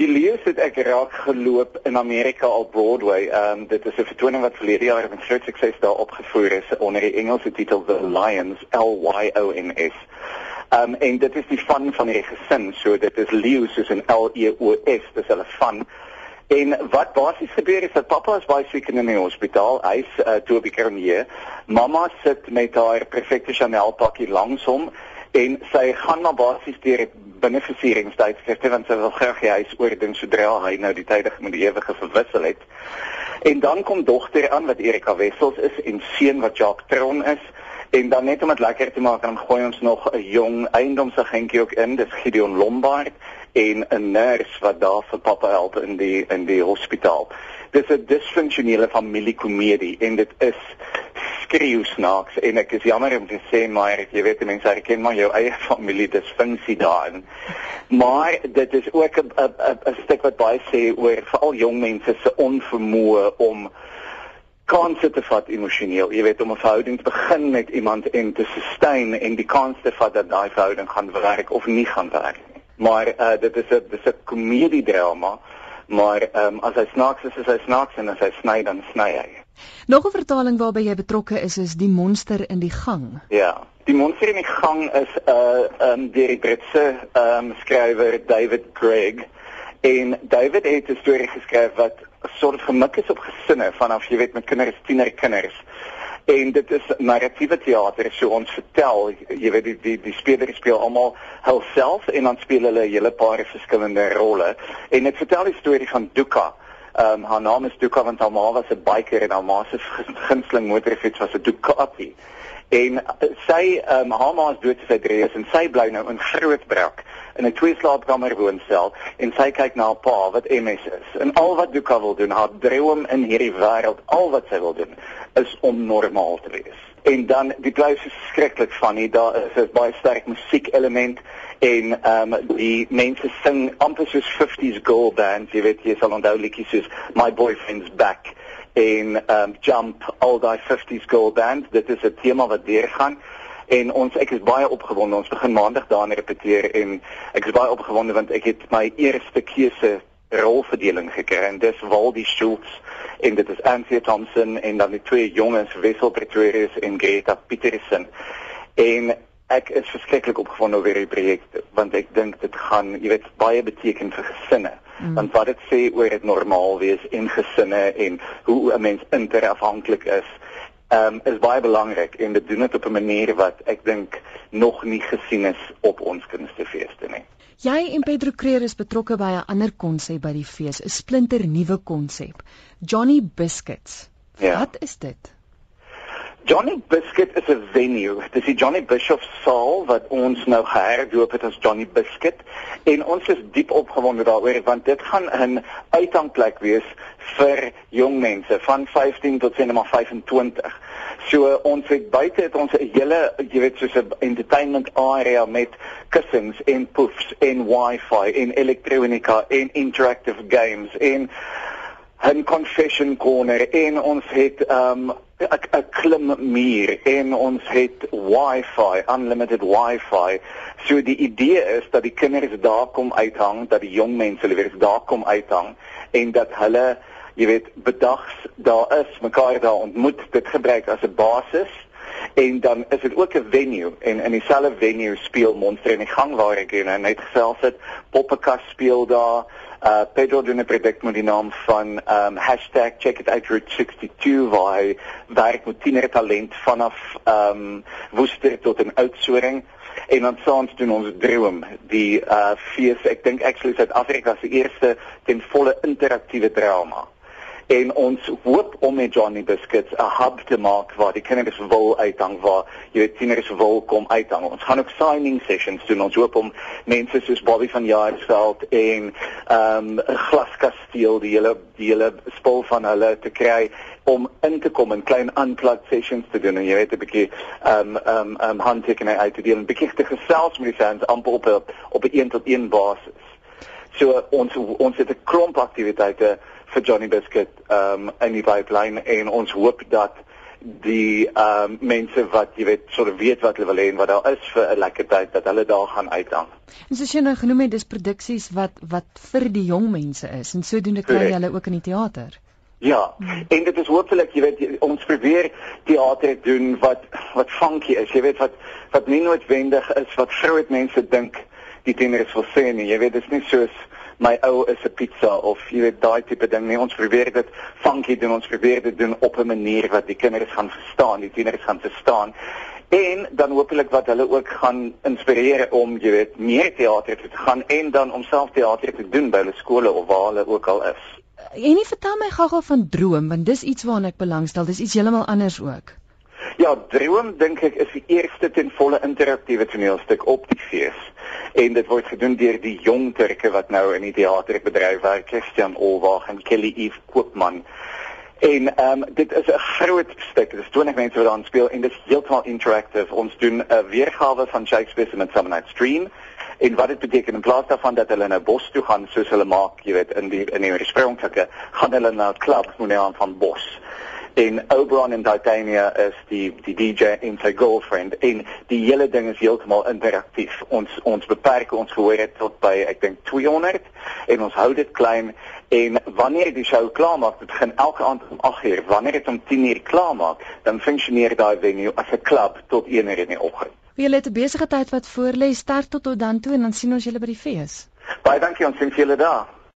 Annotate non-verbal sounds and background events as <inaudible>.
Die lees het ek raak geloop in Amerika op Broadway. Ehm um, dit is 'n vertoning wat verlede jaar met groot sukses daar opgevoer is onder die Engelse titel The Lions L Y O N S. Ehm um, en dit is die van van die gesin. So dit is Leo soos in L E O S, dis hulle van. En wat basies gebeur is dat pappa is baie siek in die hospitaal. Hy's uh, toe op die kronie. Mamma sit met haar perfekte Chanel pakkie langs hom en sy gaan maar basies deur beneficieringstydskifte want sy wil graag die huis oordink sodra hy nou die tydige met die ewige verwissel het. En dan kom dogter aan wat Erika Wessels is en seun wat Jacques Tron is. En dan net om dit lekker te maak, dan gooi ons nog 'n jong eiendomsagentjie ook in, dis Gideon Lombard en 'n nurse wat daar vir pappa help in die in die hospitaal. Dis 'n disfunksionele familiekomedie en dit is skreeu snaaks en ek is jammer om te sê maar jy weet mense herken maar jou eie <laughs> familie disfunksie daarin. Maar dit is ook 'n 'n stuk wat baie sê oor veral jong mense se onvermoë om kanse te vat emosioneel. Jy weet om 'n verhouding te begin met iemand en te sustain en die kans te vat dat daai verhouding gaan werk of nie gaan werk nie. Maar uh, dit is 'n dis 'n komediedrama. Maar ehm um, as hy snaaks is, is hy snaaks en as hy sny dan sny hy. Nog 'n vertaling waarby jy betrokke is is Die monster in die gang. Ja, Die monster in die gang is 'n uh, um, deur die Britse um, skrywer David Gregg en David het 'n storie geskryf wat soort gemik is op gesinne vanaf jy weet met kinders, tienerkinders. En dit is narratiewe teater so ons vertel, jy weet die die, die spelers speel almal hulself en dan speel hulle 'n hele paar verskillende rolle en dit vertel die storie van Duka Ehm um, haar naam is Duka want haar ma was 'n biker en haar ma se gunsteling motorfiets was 'n Ducati. En uh, sy ehm um, haar ma is dood sy drie is en sy bly nou in Grootbrak in 'n twee slaapkamer woonstel en sy kyk na haar pa wat MS is. En al wat Duka wil doen, haar droom in hierdie wêreld, al wat sy wil doen, is om normaal te wees. En dan die blyf verskriklik van hier daar is 'n baie sterk musiek element en ehm um, die mense sing amper soos 50s girl bands. Jy weet jy sal onthou liedjies soos my boyfriend's back en ehm um, jump all die 50s girl bands. Dit is 'n tema wat deurgaan. En ons ek is baie opgewonde. Ons begin maandag daarin repeteer en ek is baie opgewonde want ek het my eerste keuse rolverdeling gekry en dis Waldie Schultz en dit is Anthea Thompson en dan die twee jongens Wessel Pretorius en Greta Petersen en ek is verskriklik opgewonde oor hierdie projek want ek dink dit gaan jy weet baie beteken vir gesinne mm. want wat dit sê oor dit normaal wees in gesinne en hoe 'n mens interafhanklik is um, is baie belangrik en dit doen dit op 'n manier wat ek dink nog nie gesien is op ons kunstefeeste nie. Jy en Pedro Creer is betrokke by 'n ander konsep by die fees, 'n splinter nuwe konsep, Johnny Biscuits. Ja. Wat is dit? Johnny Biscuit is 'n venue. Dis die Johnny Bishop Saal wat ons nou herdoop het as Johnny Biscuit en ons is diep opgewonde daaroor want dit gaan 'n uitgangsplek wees vir jong mense van 15 tot net maar 25. So ons het buite het ons 'n hele jy weet soos 'n entertainment area met kussings en poofs en wifi en elektronika en interactive games en 'n confession corner en ons het um 'n klim muur en ons het wifi, unlimited wifi. So die idee is dat die kinders daar kom uithang, dat die jong mense hulle weer daar kom uithang en dat hulle, jy weet, bedags daar is, mekaar daar ontmoet, dit gebruik as 'n basis en dan is dit ook 'n venue en in dieselfde venue speel Monster in die gang waar ek en net gesels het Poppekas speel daar uh Pedro doen 'n projek met die naam van um #checkitoutroute62 waar hy werk met tiener talent vanaf um Woester tot in Oudtshoorn. En dan saans doen ons droom die uh fees ek dink actually Suid-Afrika se eerste ten volle interaktiewe drama en ons hoop om met Johnny Biscuits 'n hub te maak waar die kinders wil uithang waar jy weet tieners wil kom uithang. Ons gaan ook signing sessions doen. Ons hoop om mense soos Bobby van Jaarsveld en ehm um, Glaskasteel die hele die hele spul van hulle te kry om in te kom en klein unplugged sessions te doen en jy weet 'n bietjie ehm um, ehm um, ehm um, handtekening uit te deel en bietjie te gesels met die fans amper op op 'n een tot een basis. So ons ons het 'n klomp aktiwiteite vir Johnny Biscuit um in die pipeline en ons hoop dat die ehm um, mense wat jy weet sort of weet wat hulle wil hê en wat daar is vir 'n lekker tyd dat hulle daar gaan uithang. En soos jy nou genoem het, dis produksies wat wat vir die jong mense is en sodoende kry jy hulle ook in die teater. Ja, hmm. en dit is hopelik, jy weet, ons probeer teater doen wat wat funky is. Jy weet wat wat nie noodwendig is wat groot mense dink die tieners wil sê nie. Jy weet, dit is nie soos my ou is 'n pizza of jy weet daai tipe ding nie. Ons probeer dit funky doen. Ons probeer dit doen op 'n manier wat die kinders gaan verstaan, die tieners gaan verstaan. En dan hopelik wat hulle ook gaan inspireer om jy weet meer teater te gaan en dan om self teater te doen by hulle skole of waar hulle ook al is. En nie vertel my gou-gou van droom want dis iets waarna ek belangstel. Dis iets heeltemal anders ook. Ja, Droom dink ek is die eerste ten volle interaktiewe toneelstuk op die fees. En dit word gedoen deur die jong Turke wat nou in die teaterbedryf werk, Christian Olwag en Kelly Eve Koopman. En ehm um, dit is 'n groot stuk. Dit is 20 mense wat aan speel en dit is heeltemal interactive. Ons doen 'n weergawe van Shakespeare se Midsummer Night's Dream. En wat dit beteken in plaas daarvan dat hulle nou bos toe gaan soos hulle maak, jy weet, in die in die oorspronklike, gaan hulle na 'n klub, moet nou aan van bos en Oberon in Titania is die die DJ en sy girlfriend en die hele ding is heeltemal interaktief. Ons ons beperk ons gehoor tot by ek dink 200 en ons hou dit klein en wanneer die show klaar maak, dit begin elke aand om 8uur. Wanneer dit om 10uur klaar maak, dan funksioneer daai venue as 'n klub tot 1uur in die oggend. Wie het 'n besige tyd wat voor lê, sterk tot tot dan toe en dan sien ons julle by die fees. Baie dankie ons sien julle daar.